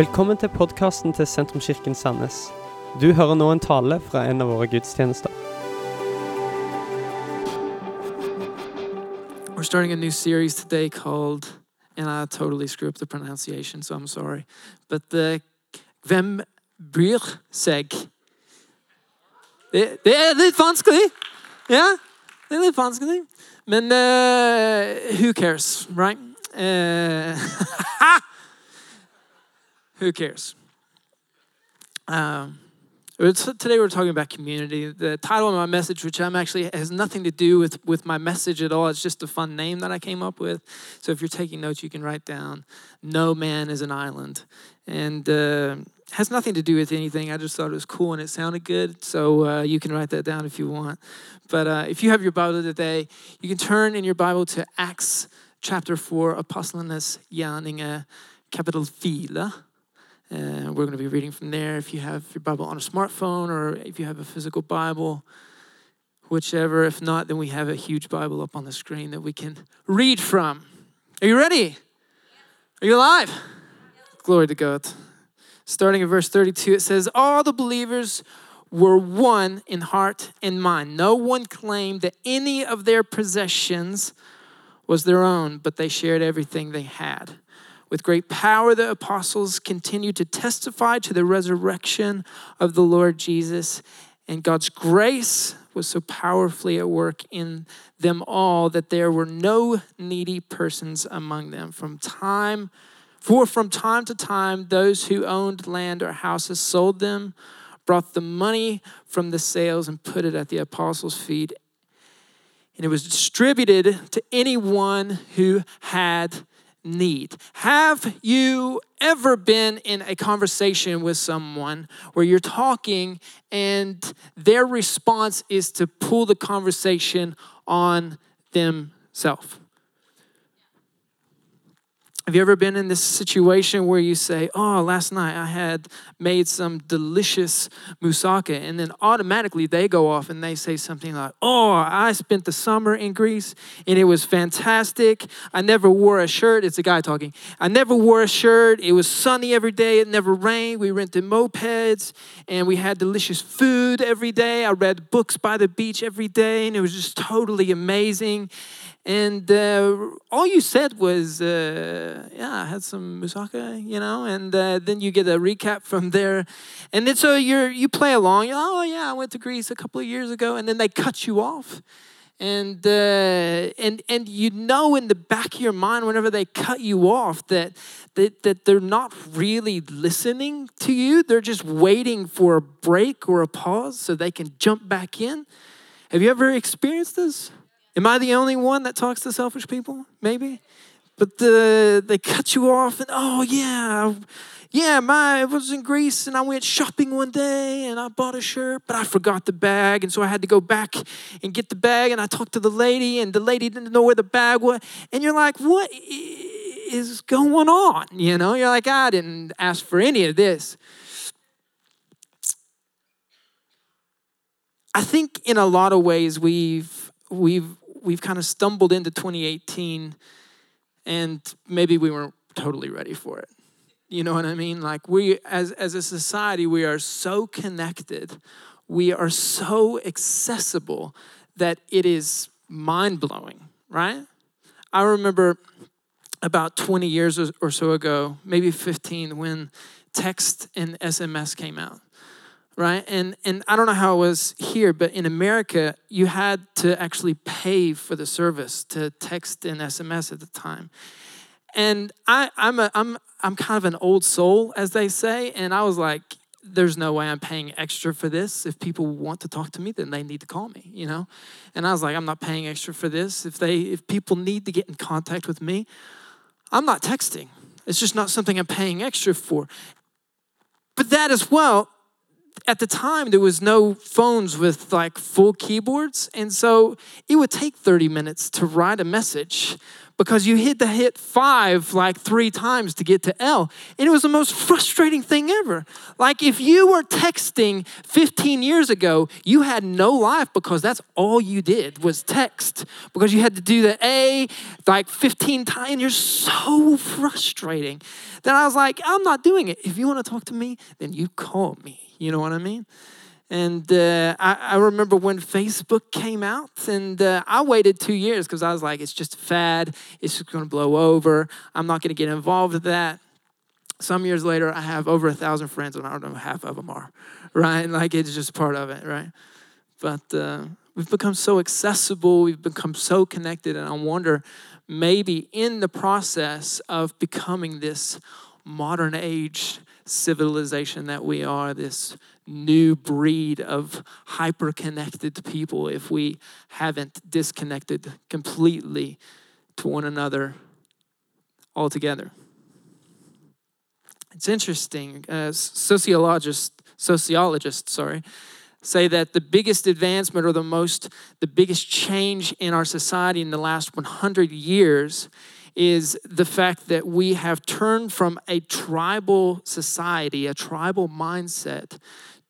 Velkommen til podkasten til Sentrumskirken Sandnes. Du hører nå en tale fra en av våre gudstjenester. We're starting a new series today called, and I totally screw up the pronunciation, so I'm sorry, but the Hvem bryr seg? Det, det er litt vanskelig. Ja, det er litt vanskelig. Men uh, who cares, right? Uh, who cares? Um, today we're talking about community. The title of my message, which I'm actually has nothing to do with with my message at all. It's just a fun name that I came up with. So if you're taking notes, you can write down "No man is an island," and uh, has nothing to do with anything. I just thought it was cool and it sounded good. So uh, you can write that down if you want. But uh, if you have your Bible today, you can turn in your Bible to Acts chapter four, Apostlenes gjerninger, capital 4. Uh, we're going to be reading from there. If you have your Bible on a smartphone or if you have a physical Bible, whichever. If not, then we have a huge Bible up on the screen that we can read from. Are you ready? Are you alive? Glory to God. Starting in verse 32, it says, All the believers were one in heart and mind. No one claimed that any of their possessions was their own, but they shared everything they had. With great power, the apostles continued to testify to the resurrection of the Lord Jesus, and God's grace was so powerfully at work in them all that there were no needy persons among them. From time, for from time to time, those who owned land or houses sold them, brought the money from the sales, and put it at the apostles' feet. And it was distributed to anyone who had need. Have you ever been in a conversation with someone where you're talking and their response is to pull the conversation on themselves? Have you ever been in this situation where you say, Oh, last night I had made some delicious moussaka, and then automatically they go off and they say something like, Oh, I spent the summer in Greece and it was fantastic. I never wore a shirt. It's a guy talking. I never wore a shirt. It was sunny every day. It never rained. We rented mopeds and we had delicious food every day. I read books by the beach every day, and it was just totally amazing. And uh, all you said was, uh, yeah, I had some moussaka, you know, and uh, then you get a recap from there. And then so you're, you play along. Oh, yeah, I went to Greece a couple of years ago. And then they cut you off. And, uh, and, and you know in the back of your mind, whenever they cut you off, that, that, that they're not really listening to you. They're just waiting for a break or a pause so they can jump back in. Have you ever experienced this? Am I the only one that talks to selfish people? Maybe. But the, they cut you off, and oh, yeah, yeah, my, I was in Greece and I went shopping one day and I bought a shirt, but I forgot the bag. And so I had to go back and get the bag. And I talked to the lady, and the lady didn't know where the bag was. And you're like, what is going on? You know, you're like, I didn't ask for any of this. I think in a lot of ways we've we've we've kind of stumbled into 2018 and maybe we weren't totally ready for it. You know what I mean? Like we as as a society we are so connected. We are so accessible that it is mind-blowing, right? I remember about 20 years or so ago, maybe 15 when text and SMS came out right? And and I don't know how it was here, but in America, you had to actually pay for the service to text and SMS at the time. And I, I'm a I'm I'm kind of an old soul, as they say, and I was like, there's no way I'm paying extra for this. If people want to talk to me, then they need to call me, you know? And I was like, I'm not paying extra for this. If they if people need to get in contact with me, I'm not texting. It's just not something I'm paying extra for. But that as well at the time there was no phones with like full keyboards and so it would take 30 minutes to write a message because you hit the hit five like three times to get to L. And it was the most frustrating thing ever. Like if you were texting 15 years ago, you had no life because that's all you did was text because you had to do the A like 15 times. And you're so frustrating. that I was like, I'm not doing it. If you want to talk to me, then you call me. You know what I mean? And uh, I, I, remember when Facebook came out, and uh, I waited two years because I was like, it's just a fad. It's just going to blow over. I'm not going to get involved with that. Some years later, I have over a thousand friends, and I don't know half of them are, right? Like it's just part of it, right? But uh, we've become so accessible, we've become so connected, and I wonder maybe in the process of becoming this modern age civilization that we are, this new breed of hyper connected people, if we haven't disconnected completely to one another altogether. It's interesting. Uh, sociologists, sociologists, sorry, say that the biggest advancement or the most, the biggest change in our society in the last 100 years is the fact that we have turned from a tribal society, a tribal mindset,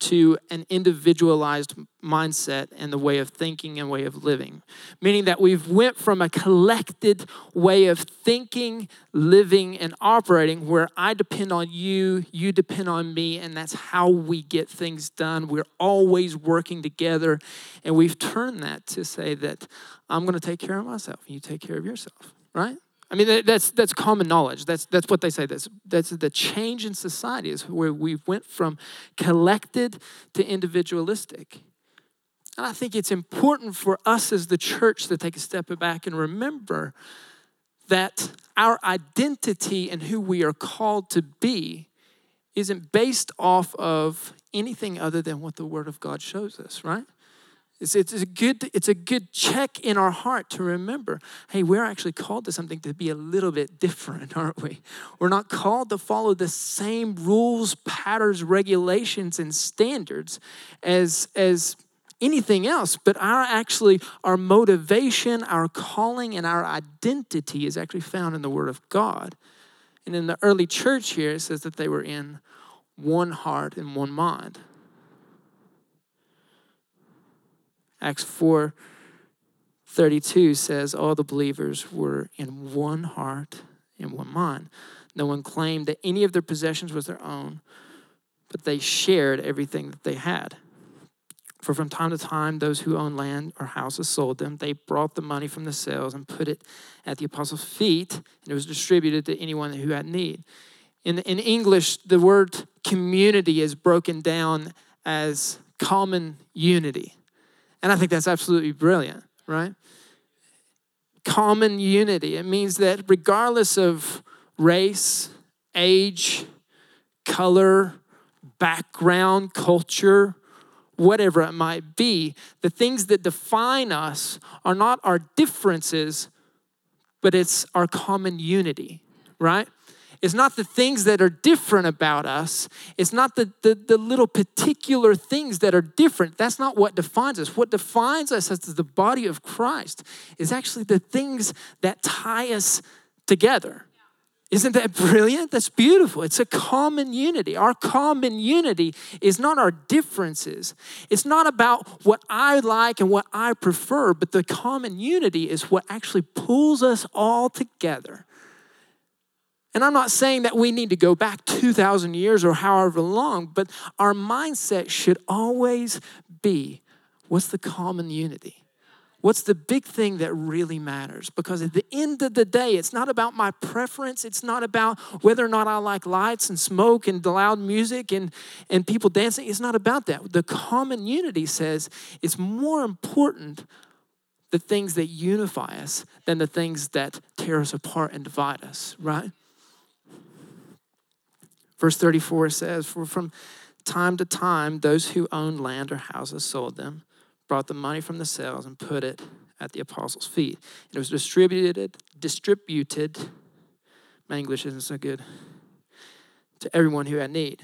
to an individualized mindset and the way of thinking and way of living. Meaning that we've went from a collected way of thinking living and operating where i depend on you you depend on me and that's how we get things done. We're always working together and we've turned that to say that i'm going to take care of myself and you take care of yourself right I mean, that's, that's common knowledge. That's, that's what they say. That's, that's the change in society is where we went from collected to individualistic. And I think it's important for us as the church to take a step back and remember that our identity and who we are called to be isn't based off of anything other than what the Word of God shows us, right? It's, it's, a good, it's a good check in our heart to remember hey, we're actually called to something to be a little bit different, aren't we? We're not called to follow the same rules, patterns, regulations, and standards as, as anything else, but our actually, our motivation, our calling, and our identity is actually found in the Word of God. And in the early church here, it says that they were in one heart and one mind. Acts 4 32 says, All the believers were in one heart and one mind. No one claimed that any of their possessions was their own, but they shared everything that they had. For from time to time, those who owned land or houses sold them. They brought the money from the sales and put it at the apostles' feet, and it was distributed to anyone who had need. In, in English, the word community is broken down as common unity. And I think that's absolutely brilliant, right? Common unity. It means that regardless of race, age, color, background, culture, whatever it might be, the things that define us are not our differences, but it's our common unity, right? It's not the things that are different about us. It's not the, the, the, little particular things that are different. That's not what defines us. What defines us as the body of Christ is actually the things that tie us together. Isn't that brilliant? That's beautiful. It's a common unity. Our common unity is not our differences. It's not about what I like and what I prefer, but the common unity is what actually pulls us all together and I'm not saying that we need to go back 2,000 years or however long, but our mindset should always be what's the common unity? What's the big thing that really matters? Because at the end of the day, it's not about my preference. It's not about whether or not I like lights and smoke and loud music and, and people dancing. It's not about that. The common unity says it's more important the things that unify us than the things that tear us apart and divide us, right? Verse 34 says, For from time to time, those who owned land or houses sold them, brought the money from the sales, and put it at the apostles' feet. It was distributed, distributed, my English isn't so good, to everyone who had need.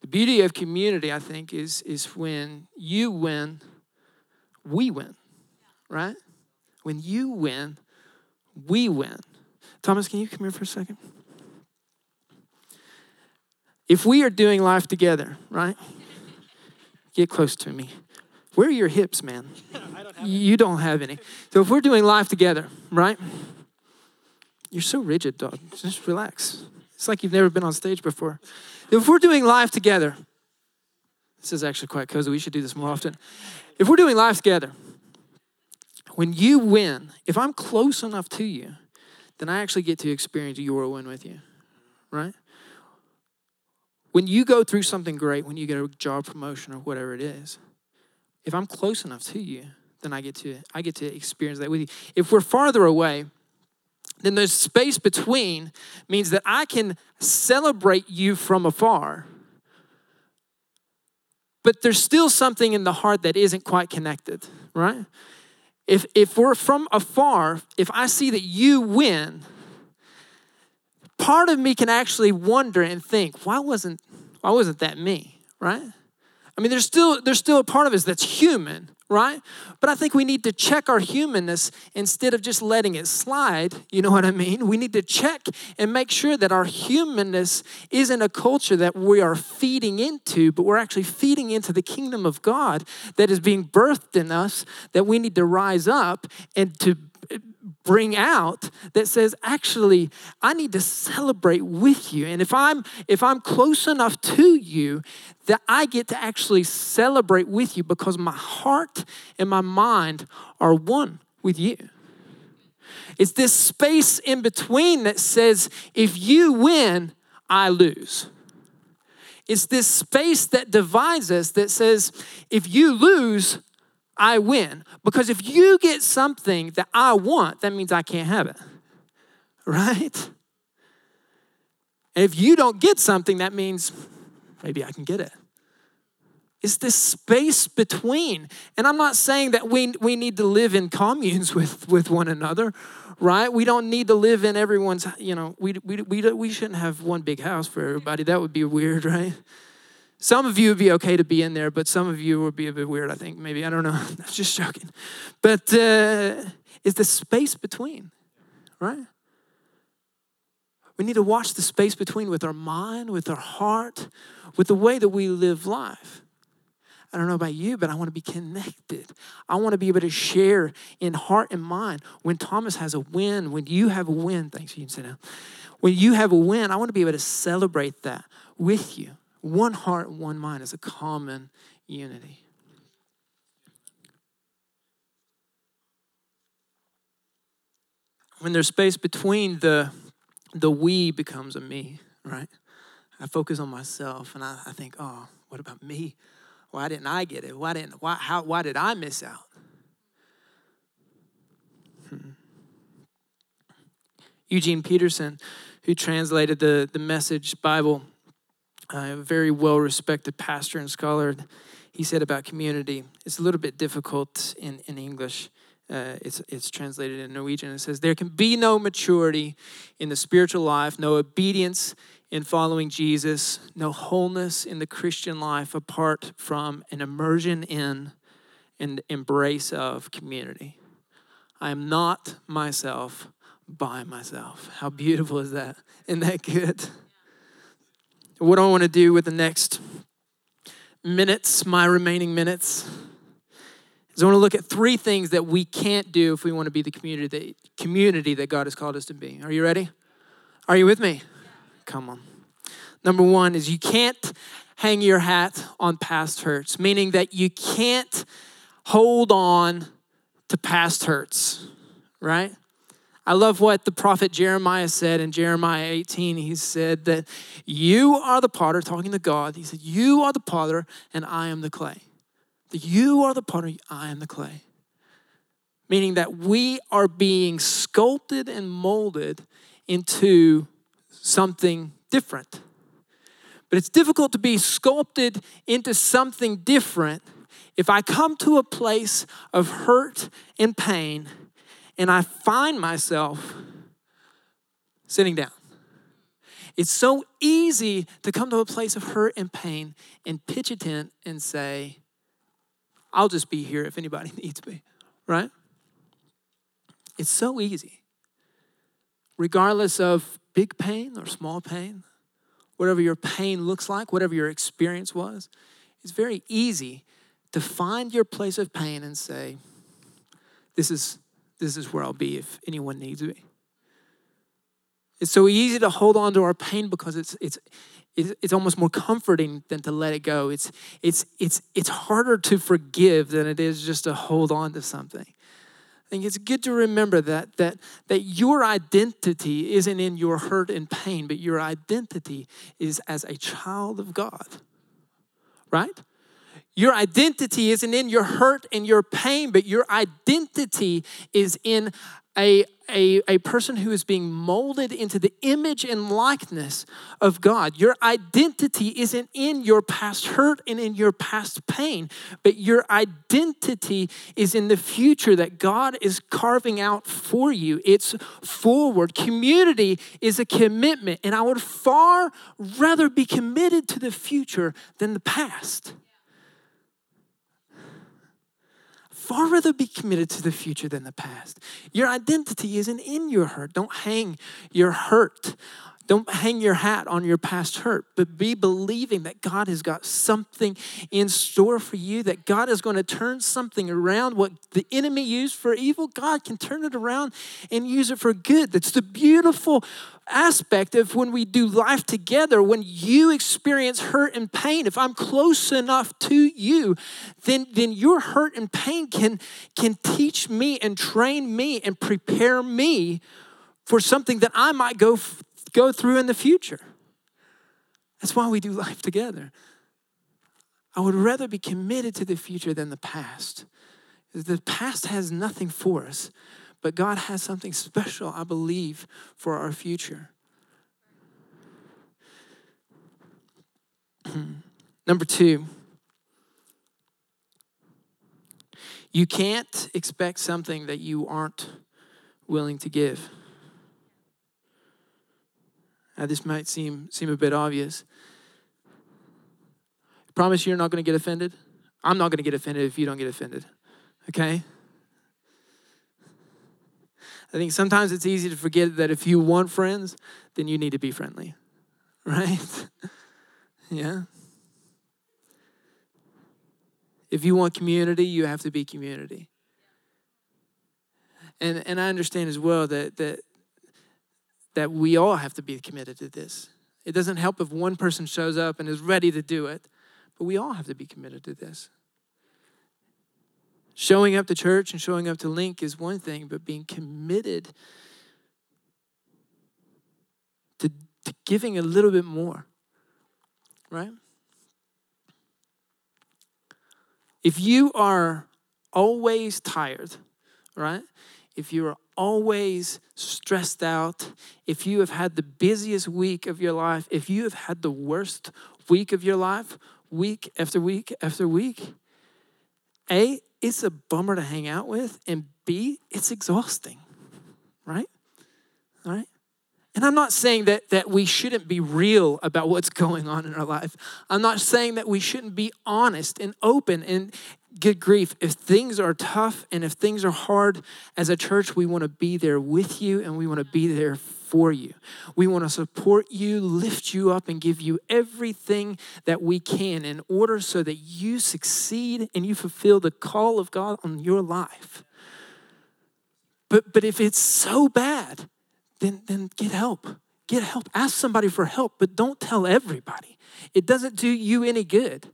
The beauty of community, I think, is, is when you win, we win, right? When you win, we win. Thomas, can you come here for a second? If we are doing life together, right? Get close to me. Where are your hips, man? Don't you don't have any. So if we're doing life together, right? You're so rigid, dog. Just relax. It's like you've never been on stage before. If we're doing life together, this is actually quite cozy. We should do this more often. If we're doing life together, when you win, if I'm close enough to you, then I actually get to experience your win with you, right? When you go through something great, when you get a job promotion or whatever it is, if I'm close enough to you, then I get to I get to experience that with you. If we're farther away, then the space between means that I can celebrate you from afar. But there's still something in the heart that isn't quite connected, right? If if we're from afar, if I see that you win, part of me can actually wonder and think, why wasn't why wasn't that me, right? I mean, there's still there's still a part of us that's human, right? But I think we need to check our humanness instead of just letting it slide. You know what I mean? We need to check and make sure that our humanness isn't a culture that we are feeding into, but we're actually feeding into the kingdom of God that is being birthed in us, that we need to rise up and to bring out that says actually i need to celebrate with you. And if i'm if i'm close enough to you that i get to actually celebrate with you because my heart and my mind are one with you. It's this space in between that says if you win i lose. It's this space that divides us that says if you lose I win. Because if you get something that I want, that means I can't have it. Right? And if you don't get something, that means maybe I can get it. It's this space between. And I'm not saying that we, we need to live in communes with, with one another, right? We don't need to live in everyone's, you know, we, we, we, we shouldn't have one big house for everybody. That would be weird, right? Some of you would be okay to be in there, but some of you would be a bit weird, I think, maybe. I don't know. I'm just joking. But uh, it's the space between, right? We need to watch the space between with our mind, with our heart, with the way that we live life. I don't know about you, but I want to be connected. I want to be able to share in heart and mind. When Thomas has a win, when you have a win, thanks, you can sit down. When you have a win, I want to be able to celebrate that with you one heart, one mind is a common unity. When there's space between the the we becomes a me, right? I focus on myself and I, I think, oh, what about me? Why didn't I get it? Why didn't why how why did I miss out? Hmm. Eugene Peterson, who translated the, the message Bible a very well respected pastor and scholar, he said about community, it's a little bit difficult in, in English. Uh, it's, it's translated in Norwegian. It says, There can be no maturity in the spiritual life, no obedience in following Jesus, no wholeness in the Christian life apart from an immersion in and embrace of community. I am not myself by myself. How beautiful is that? Isn't that good? What I want to do with the next minutes, my remaining minutes, is I want to look at three things that we can't do if we want to be the community that, community that God has called us to be. Are you ready? Are you with me? Come on. Number one is you can't hang your hat on past hurts, meaning that you can't hold on to past hurts, right? I love what the prophet Jeremiah said in Jeremiah 18. He said that you are the potter, talking to God. He said, You are the potter, and I am the clay. That you are the potter, I am the clay. Meaning that we are being sculpted and molded into something different. But it's difficult to be sculpted into something different if I come to a place of hurt and pain and I find myself sitting down. It's so easy to come to a place of hurt and pain and pitch a tent and say, I'll just be here if anybody needs me, right? It's so easy. regardless of big pain or small pain, whatever your pain looks like, whatever your experience was, it's very easy to find your place of pain and say, This is, this is where I'll be if anyone needs me. It's so easy to hold on to our pain because it's, it's, it's almost more comforting than to let it go. It's, it's, it's, it's harder to forgive than it is just to hold on to something. I think it's good to remember that, that, that your identity isn't in your hurt and pain, but your identity is as a child of God, right? Your identity isn't in your hurt and your pain, but your identity is in a, a, a person who is being molded into the image and likeness of God. Your identity isn't in your past hurt and in your past pain, but your identity is in the future that God is carving out for you. It's forward. Community is a commitment, and I would far rather be committed to the future than the past. Far rather be committed to the future than the past. Your identity isn't in your hurt. Don't hang your hurt. Don't hang your hat on your past hurt, but be believing that God has got something in store for you, that God is going to turn something around. What the enemy used for evil, God can turn it around and use it for good. That's the beautiful aspect of when we do life together, when you experience hurt and pain, if I'm close enough to you, then, then your hurt and pain can, can teach me and train me and prepare me for something that I might go, go through in the future. That's why we do life together. I would rather be committed to the future than the past. The past has nothing for us. But God has something special, I believe, for our future. Number two, you can't expect something that you aren't willing to give. Now, this might seem, seem a bit obvious. I promise you're not going to get offended. I'm not going to get offended if you don't get offended. Okay? I think sometimes it's easy to forget that if you want friends, then you need to be friendly, right? yeah. If you want community, you have to be community. And, and I understand as well that, that, that we all have to be committed to this. It doesn't help if one person shows up and is ready to do it, but we all have to be committed to this. Showing up to church and showing up to Link is one thing, but being committed to, to giving a little bit more, right? If you are always tired, right? If you are always stressed out, if you have had the busiest week of your life, if you have had the worst week of your life, week after week after week, A, it's a bummer to hang out with, and B, it's exhausting, right? All right? And I'm not saying that, that we shouldn't be real about what's going on in our life. I'm not saying that we shouldn't be honest and open and good grief. If things are tough and if things are hard as a church, we want to be there with you and we want to be there for you. We want to support you, lift you up, and give you everything that we can in order so that you succeed and you fulfill the call of God on your life. But, but if it's so bad, then, then get help. Get help. Ask somebody for help, but don't tell everybody. It doesn't do you any good.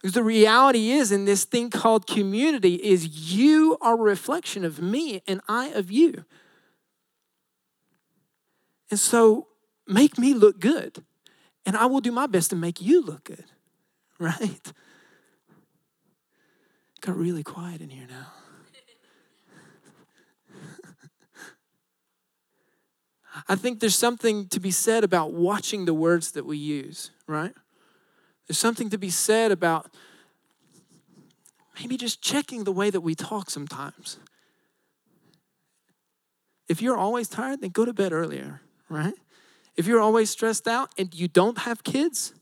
Because the reality is, in this thing called community, is you are a reflection of me and I of you. And so make me look good, and I will do my best to make you look good, right? got really quiet in here now. I think there's something to be said about watching the words that we use, right? There's something to be said about maybe just checking the way that we talk sometimes. If you're always tired, then go to bed earlier right? If you're always stressed out and you don't have kids,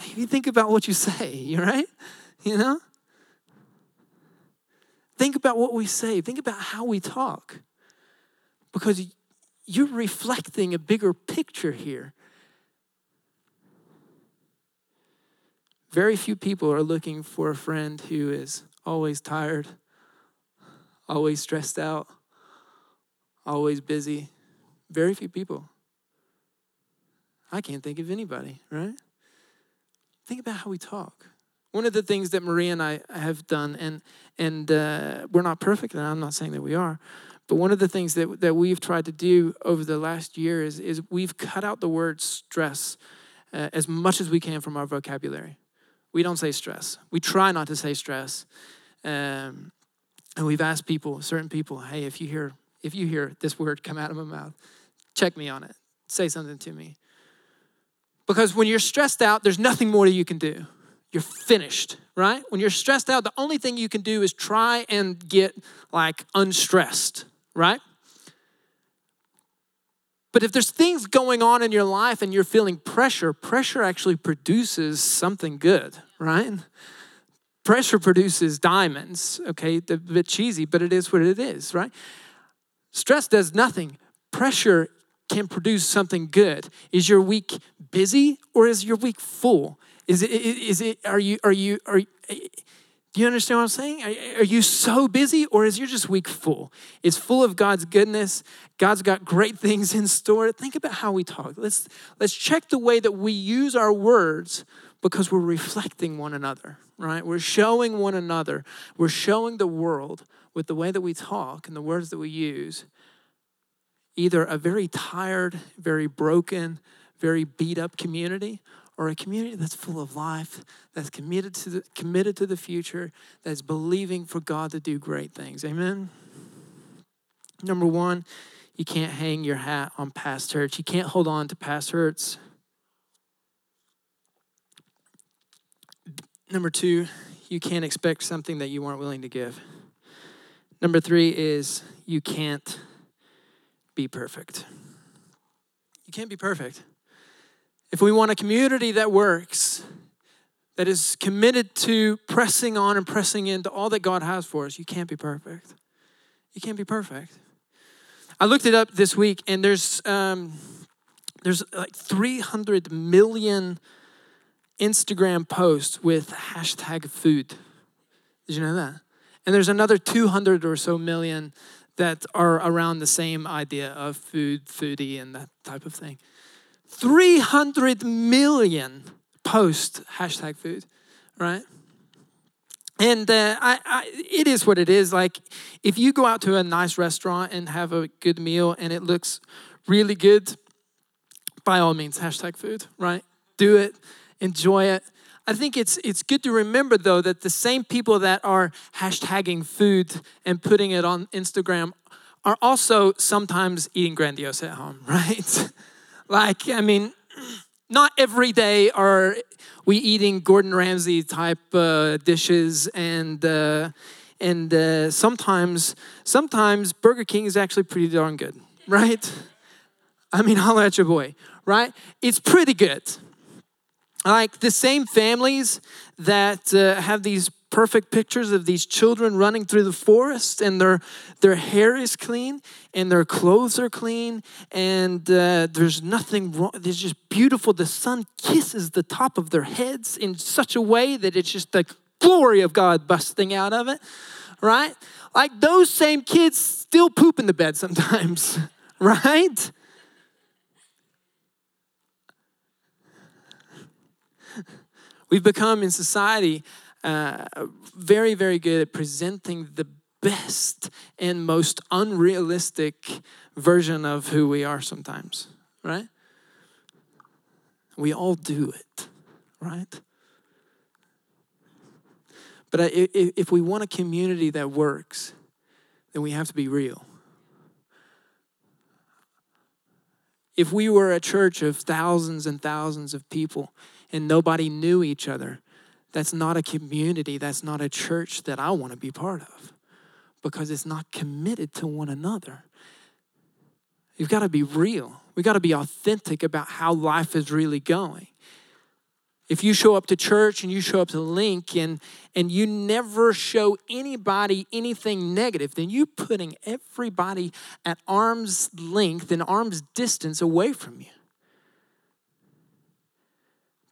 maybe think about what you say, right? You know? Think about what we say, think about how we talk. Because you're reflecting a bigger picture here. Very few people are looking for a friend who is always tired, always stressed out, always busy. Very few people. I can't think of anybody, right? Think about how we talk. One of the things that Maria and I have done, and and uh, we're not perfect, and I'm not saying that we are, but one of the things that, that we've tried to do over the last year is, is we've cut out the word stress uh, as much as we can from our vocabulary. We don't say stress. We try not to say stress. Um, and we've asked people, certain people, hey, if you hear if you hear this word come out of my mouth, check me on it. Say something to me. Because when you're stressed out, there's nothing more that you can do. You're finished, right? When you're stressed out, the only thing you can do is try and get like unstressed, right? But if there's things going on in your life and you're feeling pressure, pressure actually produces something good, right? Pressure produces diamonds, okay? A bit cheesy, but it is what it is, right? Stress does nothing. Pressure can produce something good. Is your week busy or is your week full? Is it, is it, are you, are you, are you, do you understand what I'm saying? Are, are you so busy or is your just week full? It's full of God's goodness. God's got great things in store. Think about how we talk. Let's, let's check the way that we use our words because we're reflecting one another, right? We're showing one another. We're showing the world with the way that we talk and the words that we use either a very tired, very broken, very beat up community or a community that's full of life, that's committed to the, committed to the future, that's believing for God to do great things. Amen. Number one, you can't hang your hat on past hurts. You can't hold on to past hurts. Number two, you can't expect something that you weren't willing to give. Number three is you can't be perfect. You can't be perfect. If we want a community that works, that is committed to pressing on and pressing into all that God has for us, you can't be perfect. You can't be perfect. I looked it up this week, and there's um, there's like 300 million Instagram posts with hashtag food. Did you know that? And there's another 200 or so million that are around the same idea of food, foodie, and that type of thing. 300 million post hashtag food, right? And uh, I, I, it is what it is. Like, if you go out to a nice restaurant and have a good meal and it looks really good, by all means, hashtag food, right? Do it, enjoy it. I think it's it's good to remember though that the same people that are hashtagging food and putting it on Instagram are also sometimes eating Grandiosa at home, right? Like, I mean, not every day are we eating Gordon Ramsay type uh, dishes and uh, and uh, sometimes sometimes Burger King is actually pretty darn good, right? I mean, holla at your boy, right? It's pretty good like the same families that uh, have these perfect pictures of these children running through the forest and their their hair is clean and their clothes are clean and uh, there's nothing wrong there's just beautiful. The sun kisses the top of their heads in such a way that it's just the glory of god busting out of it right? Like those same kids still poop in the bed sometimes right? We've become in society uh, very, very good at presenting the best and most unrealistic version of who we are sometimes, right? We all do it, right? But if we want a community that works, then we have to be real. If we were a church of thousands and thousands of people and nobody knew each other, that's not a community, that's not a church that I want to be part of because it's not committed to one another. You've got to be real. We got to be authentic about how life is really going. If you show up to church and you show up to Link and, and you never show anybody anything negative, then you're putting everybody at arm's length and arm's distance away from you.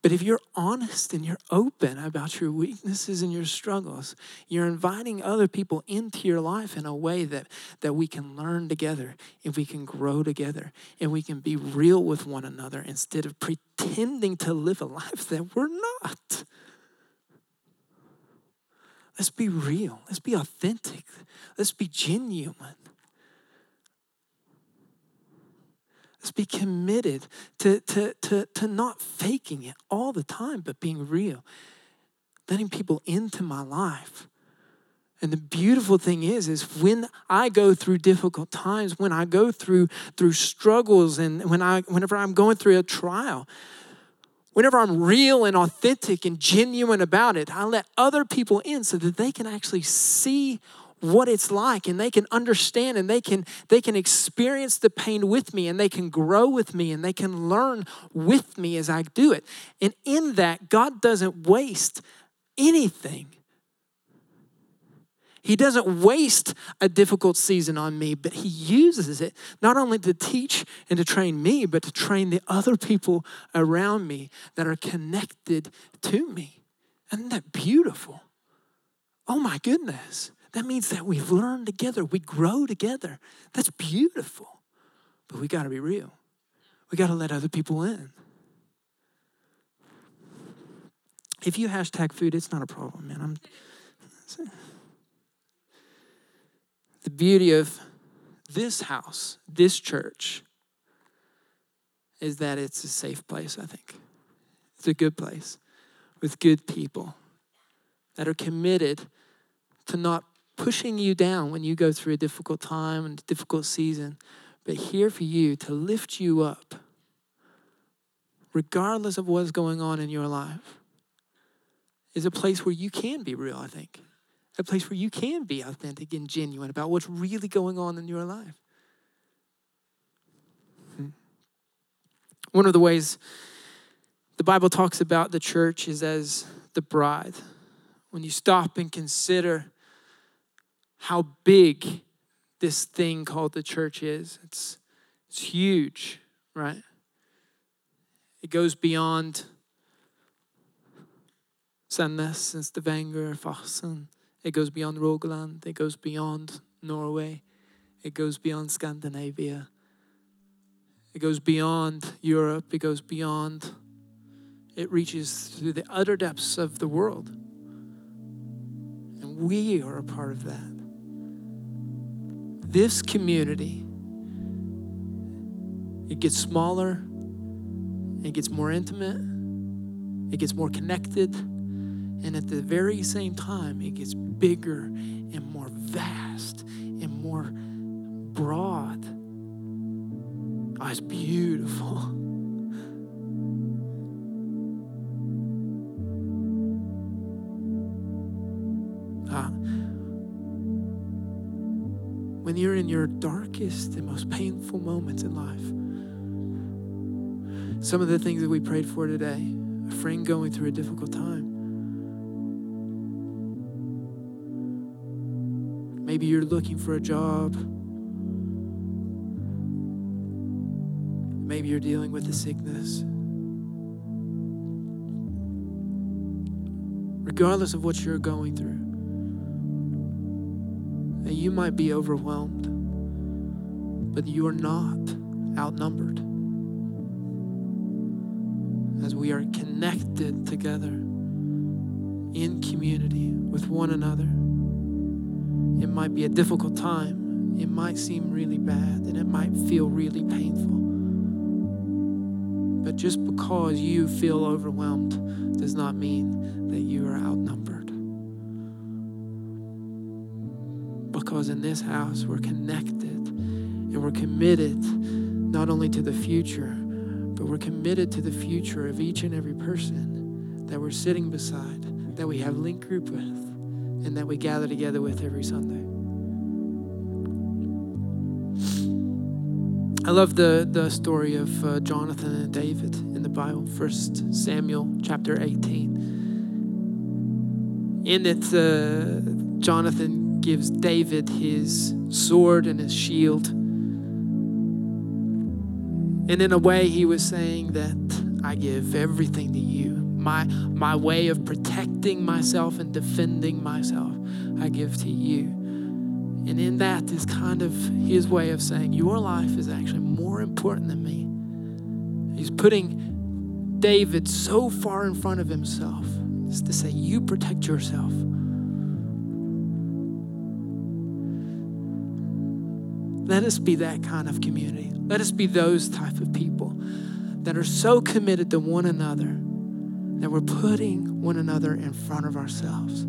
But if you're honest and you're open about your weaknesses and your struggles, you're inviting other people into your life in a way that, that we can learn together, and we can grow together, and we can be real with one another instead of pretending to live a life that we're not. Let's be real. Let's be authentic. Let's be genuine. Let's be committed to, to, to, to not faking it all the time, but being real, letting people into my life. And the beautiful thing is, is when I go through difficult times, when I go through through struggles, and when I whenever I'm going through a trial, whenever I'm real and authentic and genuine about it, I let other people in so that they can actually see what it's like and they can understand and they can they can experience the pain with me and they can grow with me and they can learn with me as I do it. And in that God doesn't waste anything. He doesn't waste a difficult season on me, but he uses it not only to teach and to train me, but to train the other people around me that are connected to me. Isn't that beautiful? Oh my goodness. That means that we learn together, we grow together. That's beautiful. But we got to be real. We got to let other people in. If you hashtag food, it's not a problem, man. I'm, the beauty of this house, this church, is that it's a safe place, I think. It's a good place with good people that are committed to not pushing you down when you go through a difficult time and difficult season, but here for you to lift you up, regardless of what's going on in your life, is a place where you can be real, I think. A place where you can be authentic and genuine about what's really going on in your life. Hmm. One of the ways the Bible talks about the church is as the bride. When you stop and consider how big this thing called the church is. It's, it's huge, right? It goes beyond Sandnes and Stavanger, Farsund. It goes beyond Rogaland. It goes beyond Norway. It goes beyond Scandinavia. It goes beyond Europe. It goes beyond, it reaches through the utter depths of the world. And we are a part of that this community, it gets smaller, it gets more intimate, it gets more connected, and at the very same time, it gets bigger and more vast and more broad. Oh, it's beautiful. In your darkest and most painful moments in life. Some of the things that we prayed for today, a friend going through a difficult time. Maybe you're looking for a job. Maybe you're dealing with a sickness. Regardless of what you're going through, you might be overwhelmed, but you are not outnumbered. As we are connected together in community with one another, it might be a difficult time. It might seem really bad and it might feel really painful. But just because you feel overwhelmed does not mean that you are outnumbered. because in this house we're connected and we're committed not only to the future, but we're committed to the future of each and every person that we're sitting beside, that we have link group with, and that we gather together with every Sunday. I love the, the story of uh, Jonathan and David in the Bible, First Samuel chapter 18. In it, uh, Jonathan gives David his sword and his shield. And in a way, he was saying that I give everything to you. My, my way of protecting myself and defending myself, I give to you. And in that is kind of his way of saying, Your life is actually more important than me. He's putting David so far in front of himself is to say, You protect yourself. Let us be that kind of community. Let us be those type of people that are so committed to one another that we're putting one another in front of ourselves.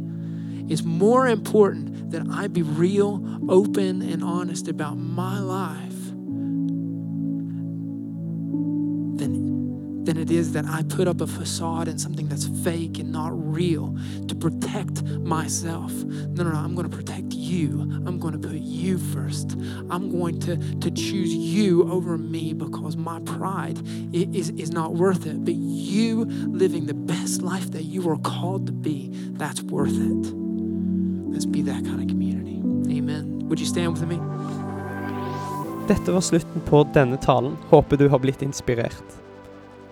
It's more important that I be real, open, and honest about my life than, it is that I put up a facade and something that's fake and not real to protect myself. No, no, no, I'm going to protect you. I'm going to put you first. I'm going to, to choose you over me because my pride is, is not worth it. But you living the best life that you are called to be, that's worth it. Let's be that kind of community. Amen. Would you stand with me? Dette var slutten på denne talen. Håper du har blitt inspirert.